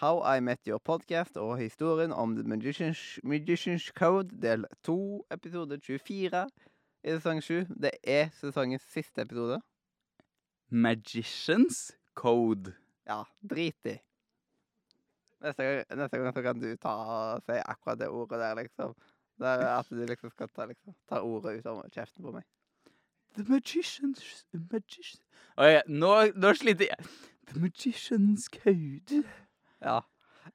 How I Met Your Podcast og historien om The Magician's, Magician's Code, del 2, episode 24 i sesong 7. Det er sesongens siste episode. Magicians Code. Ja, drit i. Neste gang, neste gang så kan du ta og si akkurat det ordet der, liksom. Det er at du liksom skal ta, liksom, ta ordet ut av kjeften på meg. The Magicians Magicians Oi, nå, nå sliter jeg. The Magicians Code. Ja.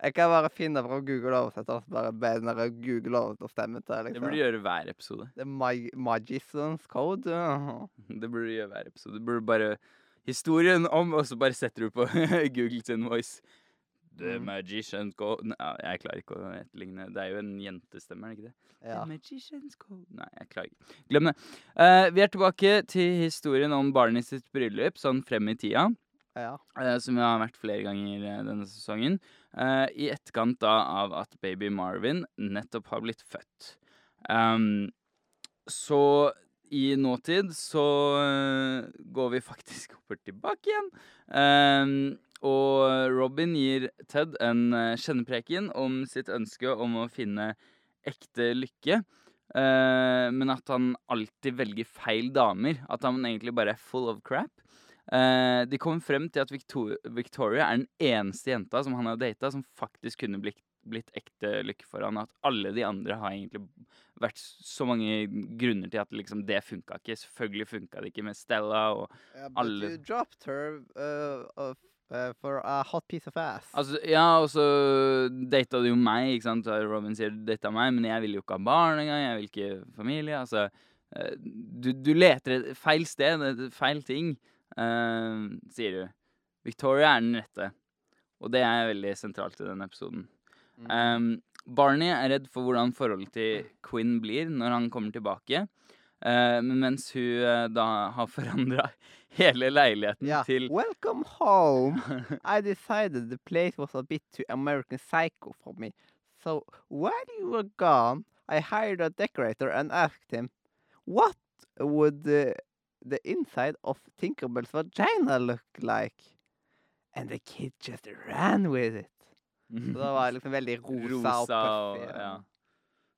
Jeg kan bare finne fra Google oversetter og bare be den Google oversetter stemme til Det liksom. burde du gjøre hver episode. Det er Mag Magician's Code. Det burde du gjøre hver episode. Du burde bare Historien om, og så bare setter du på Google sin voice. The Mm. Magicians Code Nei, Jeg klarer ikke å etterligne. Det er jo en jentestemme, er det ikke det? Ja. The Magicians Code Nei, jeg klarer ikke. Glem det. Uh, vi er tilbake til historien om barnet sitt bryllup, sånn frem i tida. Ja. eh, som har vært flere ganger eh, denne sesongen. eh, I etterkant da av at baby Marvin nettopp har blitt født. Um, så i nåtid så går vi faktisk oppover tilbake igjen. Um, og Robin gir Ted en kjennepreken om sitt ønske om å finne ekte lykke. Uh, men at han alltid velger feil damer. At han egentlig bare er full of crap. Eh, de kommer frem til at Victor Victoria er den eneste jenta som han har data som faktisk kunne blitt, blitt ekte lykke for han. At alle de andre har egentlig vært så mange grunner til at liksom det funka ikke. Selvfølgelig funka det ikke med Stella og yeah, Alle- you dropped her uh, of, uh, for a hot piece of ass. Altså, ja, og så data du jo meg, ikke sant. Robin sier du data meg, men jeg vil jo ikke ha barn engang. Jeg vil ikke familie. Altså, eh, du, du leter et feil sted, feil ting, sier du. Victoria er den rette. Og det er veldig sentralt i denne episoden. Um, Barney er redd for hvordan forholdet til Quinn blir når han kommer tilbake. Uh, men mens hun uh, da har forandra hele leiligheten yeah. til Welcome home. I decided the place was a bit too American Psycho for me. So while you were gone, I hired a decorator and asked him, what would the, the inside of Tinkerbell's vagina look like? And the kid just ran with it. Så det var liksom veldig rosa, Rosa og puffy. ja.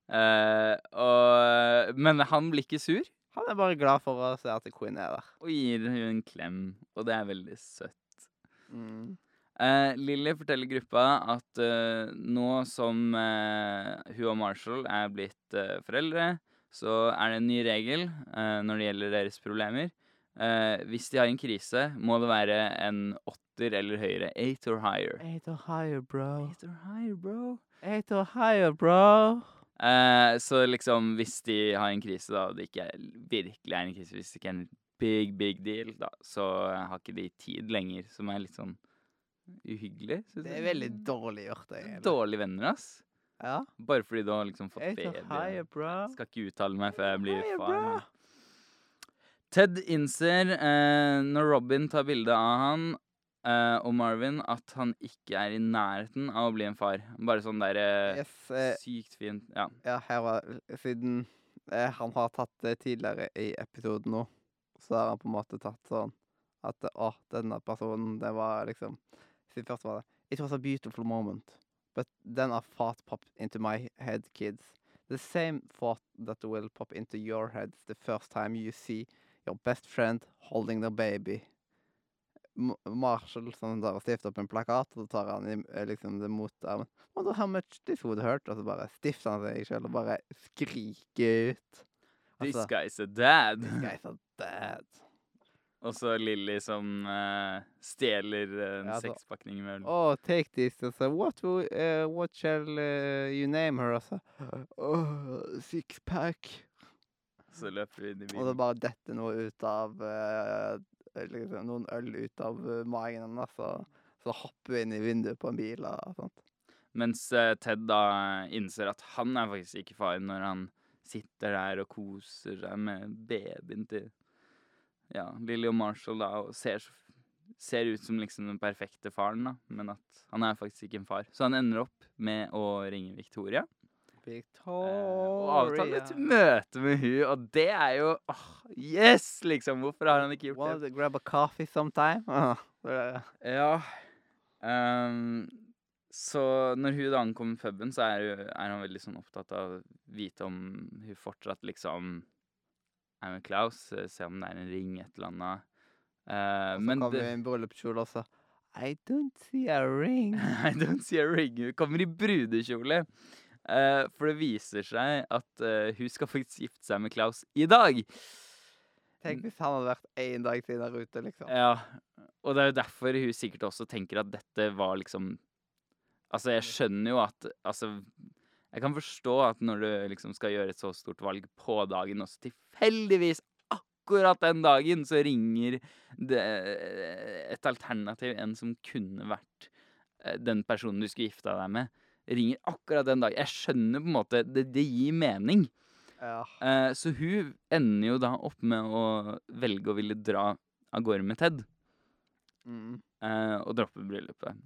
Uh, og, men han blir ikke sur Han er bare glad for å se at Queen er der. og gir henne en klem, og det er veldig søtt. Mm. Uh, Lilly forteller gruppa at uh, nå som hun og Marshall er blitt foreldre, så er det en ny regel eh, når det gjelder deres problemer. Eh, hvis de har en krise, må det være en åtter eller høyere. Eight or higher. Eight or higher, bro. Eight or higher, bro. Eight or higher, bro. Eh, så liksom, hvis de har en krise, da, og det ikke er, virkelig er en krise, hvis det ikke er en big, big deal, da, så har ikke de tid lenger, som er litt sånn uhyggelig. Det er veldig dårlig gjort, egentlig. Dårlige venner, ass. Ja. Bare fordi du har liksom fått bro. Skal ikke uttale meg før jeg blir far. Ted innser eh, når Robin tar bilde av han eh, og Marvin, at han ikke er i nærheten av å bli en far. Bare sånn der eh, Yes, eh, sykt fint Ja. ja, her var Siden eh, han har tatt det tidligere i episoden nå, så har han på en måte tatt sånn at Å, denne personen, det var liksom Siden først var det It was a beautiful moment, but then a thought popped into my head, kids. The same thought that will pop into your head the first time you see your best friend holding their baby. Marshall tar og stifter opp en plakat, og så tar han eh, liksom det mot armen. Wonder how much this would hurt? Og så bare stifter han seg selv og bare skriker ut. This Altså, guy's a dad. This guy's a dad. Og så Lilly som uh, stjeler eh, en Ja, sekspakning med øl. Oh, take this. altså. så what, will, uh, what shall uh, you name her? altså? så oh, Sixpack. Så løper vi inn i bilen. Og det bare detter noe ut av liksom, Noen øl ut av magen hennes. Så, så hopper vi inn i vinduet på en bil og sånt. Mens Ted da innser at han er faktisk ikke faren når han sitter der og koser seg med babyen til ja, Lily og Marshall da, og ser, ser ut som liksom den perfekte faren, da, men at han er faktisk ikke en far. Så han ender opp med å ringe Victoria. Eh, og avtale et møte med hun, og det er jo oh, Yes! Liksom. Hvorfor har han ikke gjort Want det? grab a coffee sometime? Det Ja. Um, så når hun da ankommer puben, så er, hun, er han veldig sånn opptatt av å vite om hun fortsatt liksom er med Klaus. eh, Se om det er en ring, et eller annet. Uh, Og så kommer det, i en bryllupskjole også. I don't see a ring. I don't see a ring. Hun kommer i brudekjole. Uh, for det viser seg at uh, hun skal faktisk gifte seg med Klaus i dag. Tenk hvis han hadde vært én dag siden der ute, liksom. Ja, og det er jo derfor hun sikkert også tenker at dette var liksom Altså, jeg skjønner jo at Altså, jeg kan forstå at når du liksom skal gjøre et så stort valg på dagen, og så tilfeldigvis akkurat den dagen så ringer det et alternativ, en som kunne vært eh, den personen du skulle gifta deg med, ringer akkurat den dagen. Jeg skjønner på en måte Det, det gir mening. Ja. Eh, så hun ender jo da opp med å velge å ville dra av gårde med Ted. Mm. eh, og droppe bryllupet.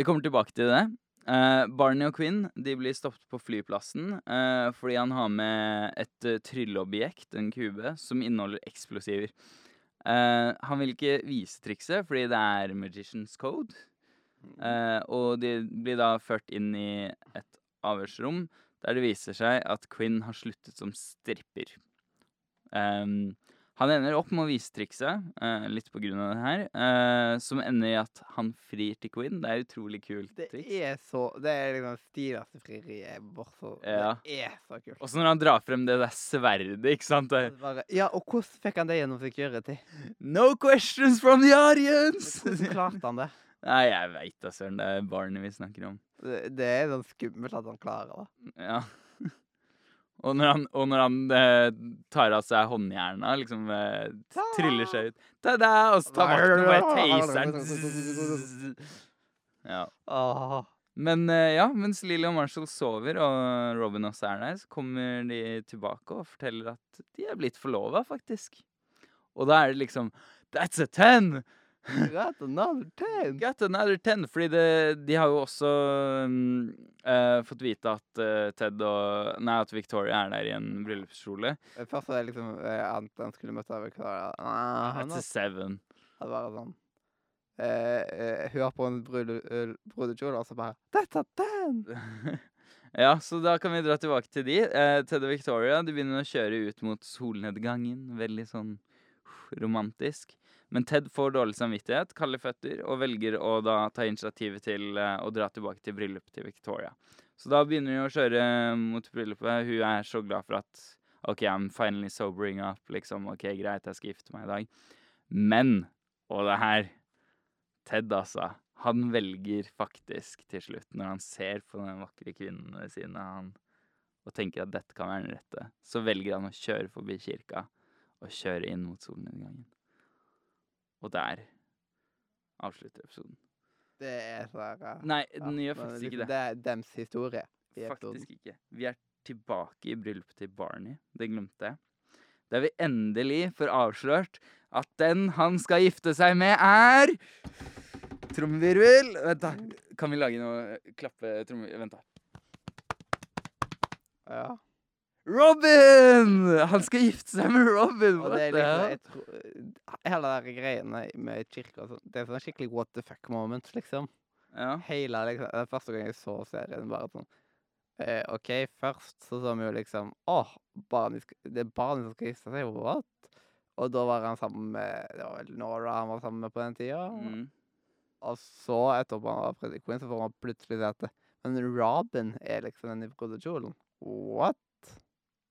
Vi kommer tilbake til det. Uh, Barney og Quinn de blir stoppet på flyplassen uh, fordi han har med et uh, trylleobjekt, en kube, som inneholder eksplosiver. Han vil ikke vise trikset fordi det er Magicians Code. Og de blir da ført inn i et avhørsrom der det viser seg at Quinn har sluttet som stripper. Ehm, han ender opp med å vise trikset, uh, litt på grunn av det her, uh, som ender i at han frir til Quinn. Det er utrolig kult Det triks. er så Det er liksom stiligste frieriet jeg bare så Ja. Det er så kult. Og så når han drar frem det der sverdet, ikke sant? Det, Det bare, ja, og hvordan fikk han det gjennom security? no questions from the audience! Hvordan klarte han det? Nei, jeg veit da søren. Det er barnet vi snakker om. Det, det er sånn skummelt at han klarer det. Ja. Og når han, og når han eh, tar av seg håndjerna, liksom eh, triller seg ut Ta-da! Og så tar vakten og bare taser. Ja. Åh. Men eh, ja, mens Lily og Marshall sover, og Robin også er der, så kommer de tilbake og forteller at de er blitt forlova, faktisk. Og da er det liksom That's a ten! Got another ten. Got another ten. Fordi det, de har jo også um, uh, fått vite at uh, Ted og Nei, at Victoria er der i en bryllupskjole. Først var det liksom uh, at han skulle møte Victoria. Nei, han That's a seven. hadde bare sånn eh, eh, Hun har på en brude- brudekjole, og så bare That's a ten! ja, så da kan vi dra tilbake til de. Eh, Ted og Victoria de begynner å kjøre ut mot solnedgangen. Veldig sånn romantisk. Men Ted får dårlig samvittighet, kalde føtter, og velger å da ta initiativet til eh, å dra tilbake til bryllupet til Victoria. Så da begynner de å kjøre mot bryllupet. Hun er så glad for at OK, I'm finally sobering up. Liksom, OK, greit, jeg skal gifte meg i dag. Men Og det her Ted, altså. Han velger faktisk til slutt, når han ser på den vakre kvinnen ved siden av han, og tenker at dette kan være den rette, så velger han å kjøre forbi kirka og kjøre inn mot solnedgangen. Og der avslutter episoden. Det er eh, Nei, den gjør faktisk liksom, ikke det. Det er dems historie. Faktisk ikke. Vi er tilbake i bryllupet til Barney. Det glemte jeg. Der vi endelig får avslørt at den han skal gifte seg med, er Trommevirvel. Vent, da. Kan vi lage noe klappe trommevirvel? Vent, da. Ja. Robin! Han skal gifte seg med Robin! Og det er liksom jeg tror, Hele de greiene med kirka sånn, Det er sånn skikkelig what the fuck moment, liksom. Ja. Hele liksom, Den første gang jeg så serien, bare sånn eh, OK, først så så vi jo liksom barnet det er barnet som skal gifte seg, what? Og da var han sammen med Det var vel Nora han var sammen med på den tida. Mm. Og så, etterpå han var Freddy Quinn, så får man plutselig se at det- Men Robin er liksom den i brudekjolen. What?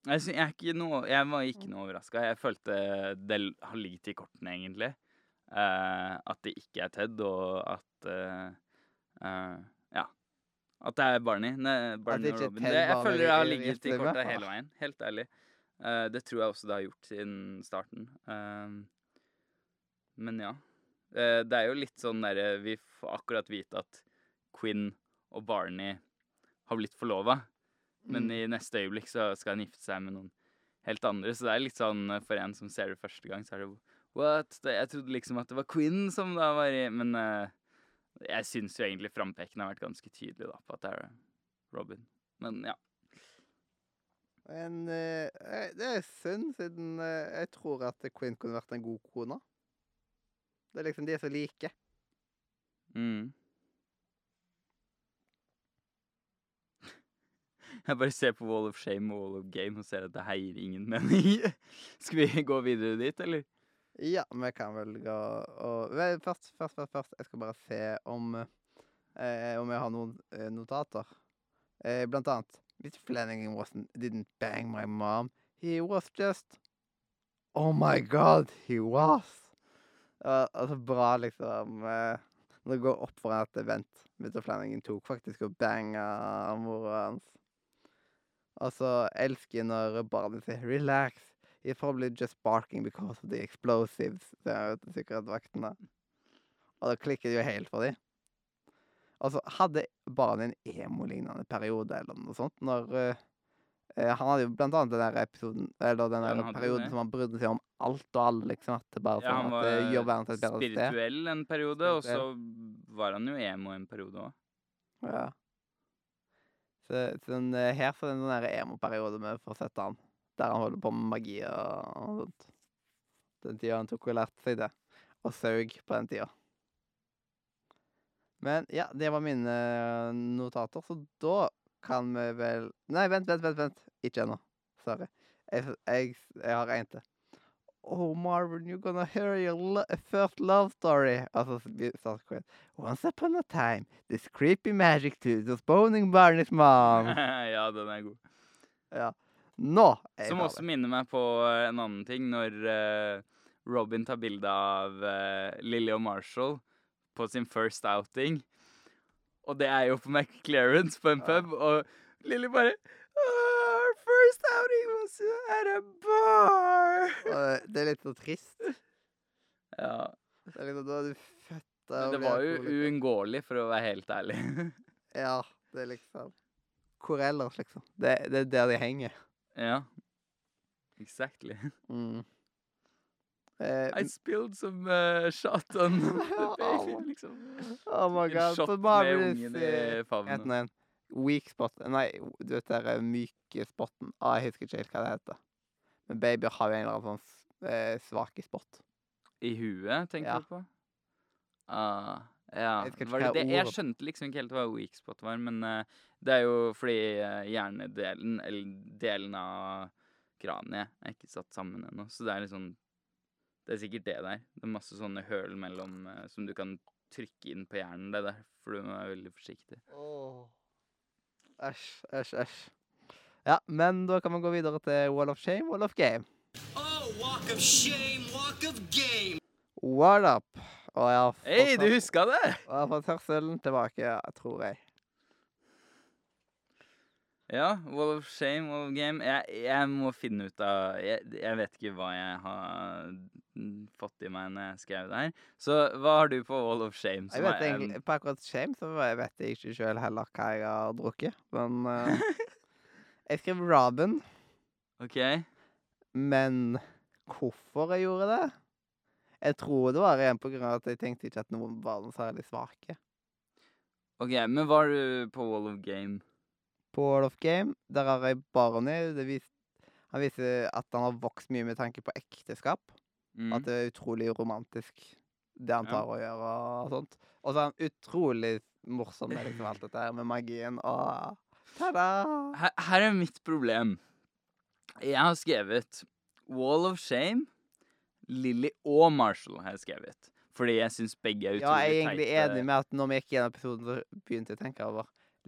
Jeg, synes, jeg, noe, jeg var ikke noe overraska. Jeg følte det har ligget i kortene, egentlig. Eh, at det ikke er Ted, og at eh, eh, Ja. At det er Barney. Ne, Barney og Robin. Det, jeg føler det har ligget i kortene hele veien. Helt ærlig. Eh, det tror jeg også det har gjort siden starten. Eh, men ja. Eh, det er jo litt sånn derre Vi får akkurat vite at Quinn og Barney har blitt forlova, men Mm. i neste øyeblikk så skal han gifte seg med noen helt andre. Så det er litt sånn eh, for en som ser det første gang, så er det What? Jeg trodde liksom at det var Quinn som da var i Men uh, jeg syns jo egentlig frampeken har vært ganske tydelig da, på at det er Robin. Men ja. Men eh, det er synd, siden uh, jeg tror at Quinn kunne vært en god kone. Det er liksom de er så like. Mm. Jeg bare ser på Wall of Shame og Wall of Game og ser at det her gir ingen mening. Skal vi gå videre dit, eller? Ja, vi kan vel gå og først, først, først, først. Jeg skal bare se om eh, Om jeg har noen eh, notater. Eh, blant annet Hvis Flanagan didn't bang my mom. He was just Oh my God, he was! Uh, altså, bra, liksom. Uh, når det går opp for en at vent, Mr. Flanagan tok faktisk og banga mora hans. Og så elsker jeg når barnet sier 'relax'. He's probably just barking because of the explosives, Det er jo sikkert sikkerhetsvaktene. Og da klikker det jo helt for dem. Altså, hadde barnet en emo-lignende periode eller noe sånt når eh, eh, Han hadde jo blant annet den der episoden Eller den der perioden det. som han brydde seg om alt og alle, liksom. At det bare Ja, sånn at det gjør verden til et bedre sted. Han var spirituell en periode, og så var han jo emo en periode òg. Ja. Så, til den, eh, her så er det en sånn der emo-periode vi får sett han. Der han holder på med magi og, og sånt. Den tida han tok og lærte seg det. Og saug på den tida. Men ja, det var mine eh, notater, så da kan vi vel Nei, vent, vent, vent. vent. Ikke ennå. Sorry. Jeg, jeg, jeg har en til. Oh, Marvin, you're gonna hear your lo first love story. Altså, så Queen. Once upon a time, this creepy magic tooth was boning Barney's mom. ja, den er god. Ja. Nå er Som også minner meg på eh, en annen ting, når uh, Robin tar bilde av uh, Lily og Marshall på sin first outing. Og det er jo på McClarence på en pub, og Lily bare «Ah, Our first outing was at a bar! Det er litt så trist. Ja, Det er litt, da er du født men det var jo uunngåelig, for å være helt ærlig. Ja, det er liksom Hvor ellers, liksom? Det, det er der de henger. ja. Exactly. Mm. Eh, I spilled some uh, shot on the baby, liksom. oh my En god. shot med ungen i favnen. Weak spot Nei, du vet den myke spotten. Ah, jeg husker ikke helt hva det heter. Men babyer har jo en eller annen sånn eh, svake spot. I huet, tenker Ja. du på? Ah, ja. Jeg Var det det? Jeg skjønte liksom ikke helt hva weak spot var, men uh, det er jo fordi uh, hjernedelen, eller delen av kraniet, er ikke satt sammen ennå. Så det er sånn Det er sikkert det der. Det er masse sånne høl mellom uh, som du kan trykke inn på hjernen. Det er derfor du må være veldig forsiktig. Æsj, æsj, æsj. Ja, men da kan vi gå videre til Wall of Shame, Wall of Game. Oh, walk of shame, walk of game. What up? Og jeg har fått, Hei, du huska det! og jeg har fått hørselen tilbake, ja, tror jeg. Ja, Wall of Shame, Wall of Game. Jeg, jeg må finne ut av jeg, jeg vet ikke hva jeg har mm, fått i meg når jeg skrev det her. Så hva har du på Wall of Shame? Jeg vet er en- egentlig, På akkurat Shame så vet jeg ikke sjøl heller hva jeg har drukket. Men uh, jeg skrev Robin, OK. men hvorfor jeg gjorde det? Jeg tror det var igjen på grunn av at jeg tenkte ikke at noen var noe særlig svake. ok, Men var du på Wall of Game? På World of Game, der har jeg Barney. Det vis, han viser at han har vokst mye med tanke på ekteskap. Mm. At det er utrolig romantisk, det han Ja. tar å gjøre og sånt. Og så er han utrolig morsom med liksom alt dette her med magien og Ta-da! Her, her er mitt problem. Jeg har skrevet Wall of Shame, Lily og Marshall har jeg skrevet. Fordi jeg syns begge er utrolig Ja, jeg er egentlig teite. enig med at når vi gikk gjennom episoden, så begynte jeg å tenke over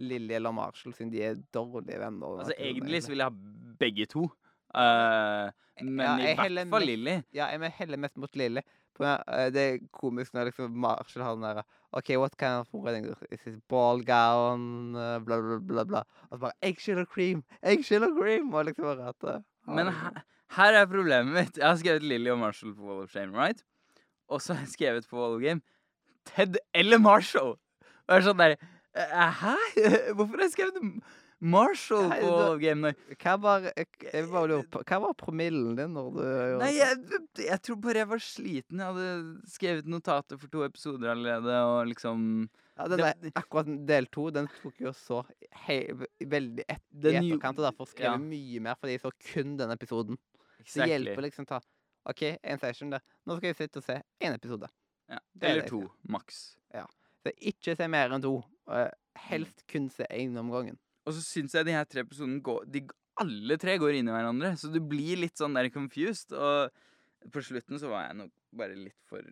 Lilly eller Marshall, siden de er dårlige venner. Altså, egentlig så vil jeg ha begge to. Uh, men Ja, i hvert fall Lilly. Ja, jeg heller mest mot Lilly. På, eh, det er komisk når liksom Marshall har den derre OK, what kind of wedding is this? Ball gown, eh, bla, bla, bla, bla. Og så bare Eggshell og cream! Eggshell og cream! Og liksom bare at eh, Men her, her er problemet mitt. Jeg har skrevet Lily og Marshall på Wall of Shame, right? Og så har jeg skrevet på Wall of Game Ted eller Marshall. Og jeg er sånn der Hæ? Hvorfor har jeg skrevet Marshall Nei, på da- Game Night? Hva var, jeg, jeg bare lurer på, hva var promillen din når du gjorde Nei, jeg, jeg tror bare jeg var sliten. Jeg hadde skrevet notater for to episoder allerede, og liksom Ja, den der, akkurat del to, den tok jo så hei, veldig et, i etterkant, og derfor skrev ja. mye mer, fordi jeg så kun den episoden. Så det hjelper liksom ta OK, en session der. Nå skal jeg sitte og se én episode. Ja. Er Eller to, maks. Så ikke se mer enn to. Og helst kun se én om gangen. Og så syns jeg de her tre episodene går de, Alle tre går inn i hverandre, så du blir litt sånn der confused. Og på slutten så var jeg nok bare litt for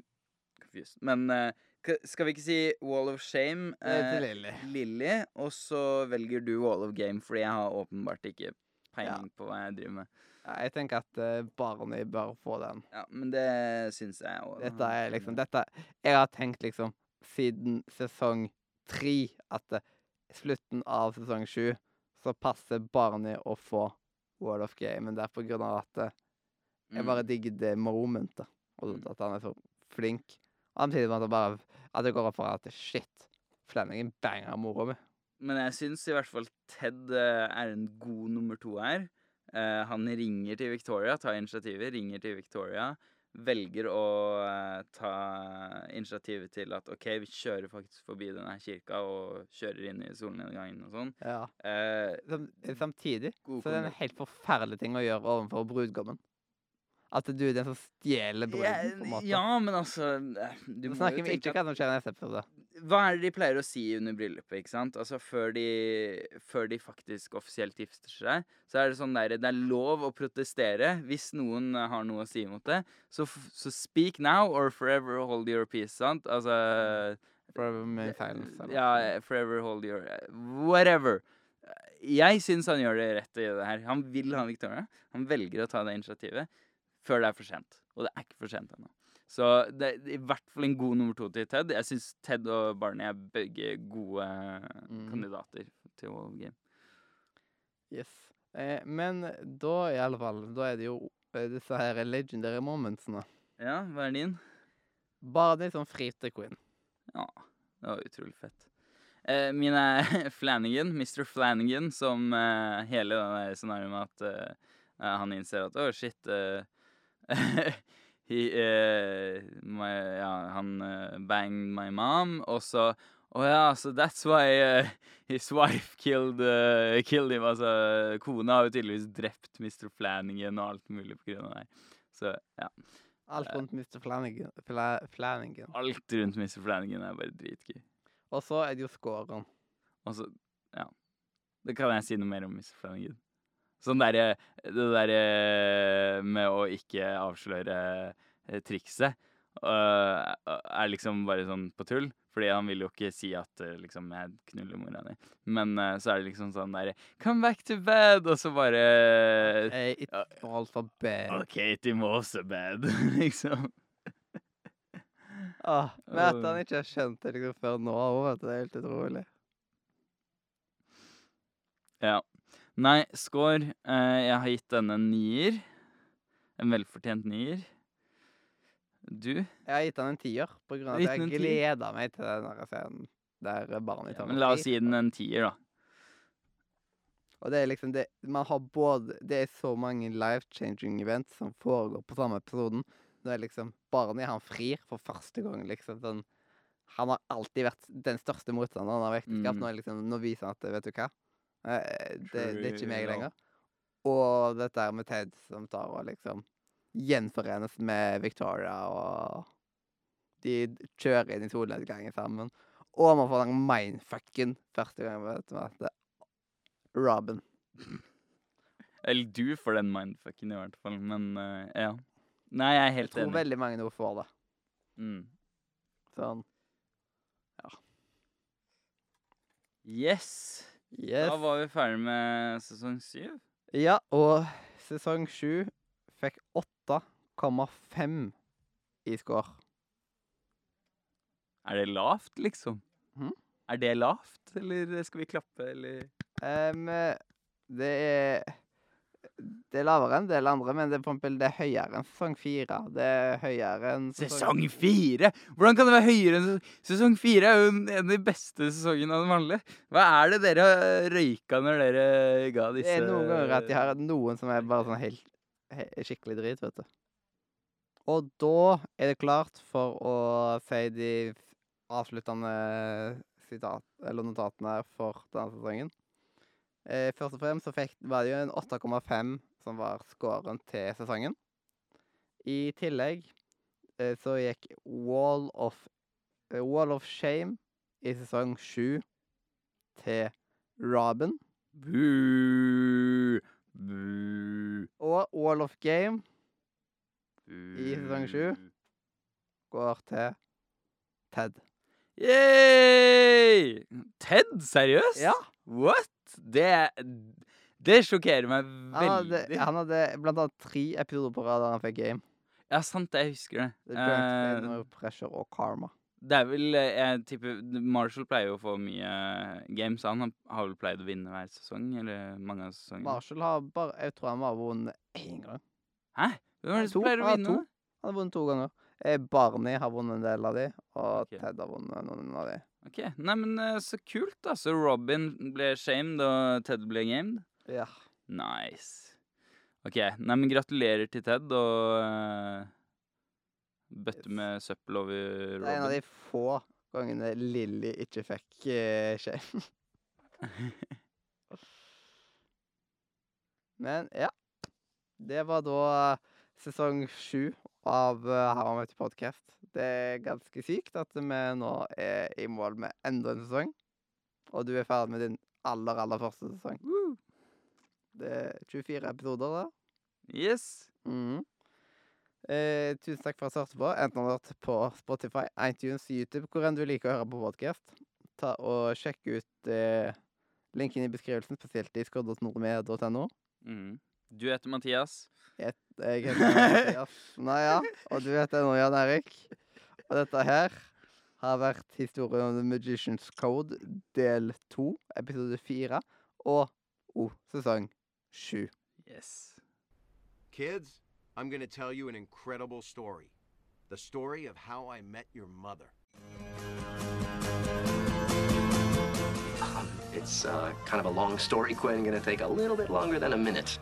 confused. Men uh, skal vi ikke si Wall of Shame? Til Lilly. Og så velger du Wall of Game, fordi jeg har åpenbart ikke peiling på hva jeg driver med. Ja, jeg tenker at uh, Barney bør få den. Ja, Men det syns jeg òg. Dette er liksom dette, Jeg har tenkt liksom siden sesong tre at eh, slutten av sesong sju så passer Barney å få World of Game, men det er på grunn av at eh, jeg bare digger det momentet, og Mm. at han er så flink. Samtidig med at det bare At det går opp for at shit, Flanagan banger mora mi. Men jeg syns i hvert fall Ted eh, er en god nummer to her. Eh, han ringer til Victoria, tar initiativet, ringer til Victoria. Velger å eh, ta initiativet til at OK, vi kjører faktisk forbi denne kirka og kjører inn i solnedgangen og sånn. Ja. Eh, samtidig God så er det en helt forferdelig ting å gjøre overfor brudgommen. At du er den som stjeler bruden, på en måte. ja, men altså eh, Du Nå må snakker jo vi ikke hva som skjer i neste episode. Hva er det de pleier å si under bryllupet, ikke sant? Altså før de, før de faktisk offisielt gifter seg, så er det sånn der Det er lov å protestere hvis noen eh, har noe å si mot det. Så, så speak now or forever hold your peace, sant? Altså Forever med silence. eller? Ja, forever hold your Whatever. Jeg syns han gjør det rett å gjøre det her. Han vil ha Victoria. Han velger å ta det initiativet før det er for sent. Og det er ikke for sent ennå. Så det er i hvert fall en god nummer to til Ted. Jeg syns Ted og Barney er begge gode mm. kandidater til Wall Game. Yes. Eh, men da, i alle fall, da er det jo eh, disse her legendary momentsene. Ja, hva er din? Barney som frir til Queen. Ja, det var utrolig fett. Eh, min er Flanagan, Mr. Flanagan, som eh, hele det scenarioet med at eh, han innser at å, shit eh, he, uh, my, Ja, han uh, banged my mom, og så Å ja, so that's why uh, his wife killed, killed him. Altså, kona har jo tydeligvis drept Mr. Flanagan og alt mulig på grunn av det. Så ja. Alt rundt Mr. Flanagan. Fla, Flanagan. Alt rundt Mr. Flanagan er bare dritgøy. Og så er det jo scoren. Og så, ja. Det kan jeg si noe mer om Mr. Flanagan. Sånn derre Det derre med å ikke avsløre eh, trikset øh, er liksom bare sånn på tull. Fordi han vil jo ikke si at eh, liksom jeg knuller mora di. Men uh, så er det liksom sånn derre Come back to bed! Og så bare hey, It all for bed. OK, Tim also bad, liksom. Ah, men at han ikke har skjønt det liksom før nå, også, vet du, det er helt utrolig. Ja. Nei, score. eh, jeg har gitt denne en nier. En velfortjent nier. Du? Jeg har gitt den en tier, på grunn av at jeg gleda meg til den scenen der barnet Ja, tar men meg la oss gi den en tier, da. Og det er liksom det Man har både Det er så mange life-changing events som foregår på samme episoden. Det er liksom Barnet han frir for første gang, liksom. Sånn, han har alltid vært den største motstanderen av ekteskap. Mm. Nå, liksom, nå viser han at vet du hva, det, det er ikke meg lenger. Og dette med Ted som tar og liksom gjenforenes med Victoria, og de kjører inn i solnedgangen sammen. Og man får den mindfucken første gang vet du, at er Robin. Eller du får den mindfucken, i hvert fall. Men uh, ja. Nei, jeg er Jeg tror enig. veldig mange nå får det. Mm. Sånn. Yes. Yes. Da var vi ferdig med sesong syv. Ja, og sesong sju fikk 8,5 i score. Er det lavt, liksom? Mhm. Er det lavt, eller skal vi klappe, eller um, det er Det er lavere enn en del andre, men det er, eksempel, det er høyere enn sesong fire. Det er høyere enn Sesong fire? Hvordan kan det være høyere enn sesong fire er jo en av de beste sesongene av den vanlige. Hva er det dere røyka når dere ga disse Det er noen ganger at de har noen som er bare sånn helt helt skikkelig drit, vet du. Og da er det klart for å si de avsluttende sitat, eller notatene for denne sesongen. Eh, først og fremst så fikk, var det jo en 8,5 som var scoren til sesongen. I tillegg eh, så gikk Wall of eh, Wall of Shame i sesong sju til Robin. Og Wall of Game. I sesong sju? går til Ted. Yay! Ted, seriøst? Ja. What? Det Det sjokkerer meg Han hadde, veldig. han hadde blant annet tre episoder på rad der han fikk game. Ja, sant det. Jeg husker det. Det er Eh, Trainer, Pressure og Karma. det er vel eh, Jeg tipper Marshall pleier jo å få mye games. Han har- vel pleid å vinne hver sesong, eller mange av sesongene. Marshall har bare Jeg tror han bare har vunnet én gang. Hæ? Hvem er det som pleier å Han har vinne? to. Han har vunnet to ganger. Eh, Barney har vunnet en del av de, og okay. Ted har vunnet noen av de. Ok, Nei, men eh, så kult, da. Så Robin ble shamed, og Ted ble gamed. Ja. Nice. Ok, nei, men gratulerer til Ted og uh, bøtte med søppel over Det er en av de få gangene Lilly ikke fikk eh, shame. Men ja. Det var da sesong sju av uh, Her har møte podkast. Det er ganske sykt at vi nå er i mål med enda en sesong. Og du er ferdig med din aller, aller første sesong. Woo! Det er 24 episoder, da. Yes. Mm. Eh, tusen takk for at du hørte på. Enten du har hørt på Spotify, iTunes, YouTube, hvor enn du liker å høre på podkast. Ta og Sjekk ut eh, linken i beskrivelsen, spesielt i skråd.nordmed.no. Mhm. Du heter Mathias. Jeg heter Mathias Naja, og du heter nå Jan Erik. Og dette her har vært historien om The Magician's Code del to, episode fire, og oh, sesong sju. Yes. Kids, I'm going to tell you an incredible story. The story of how I met your mother. Um, it's uh, kind of a long story, Quinn. Gonna take a little bit longer than a minute.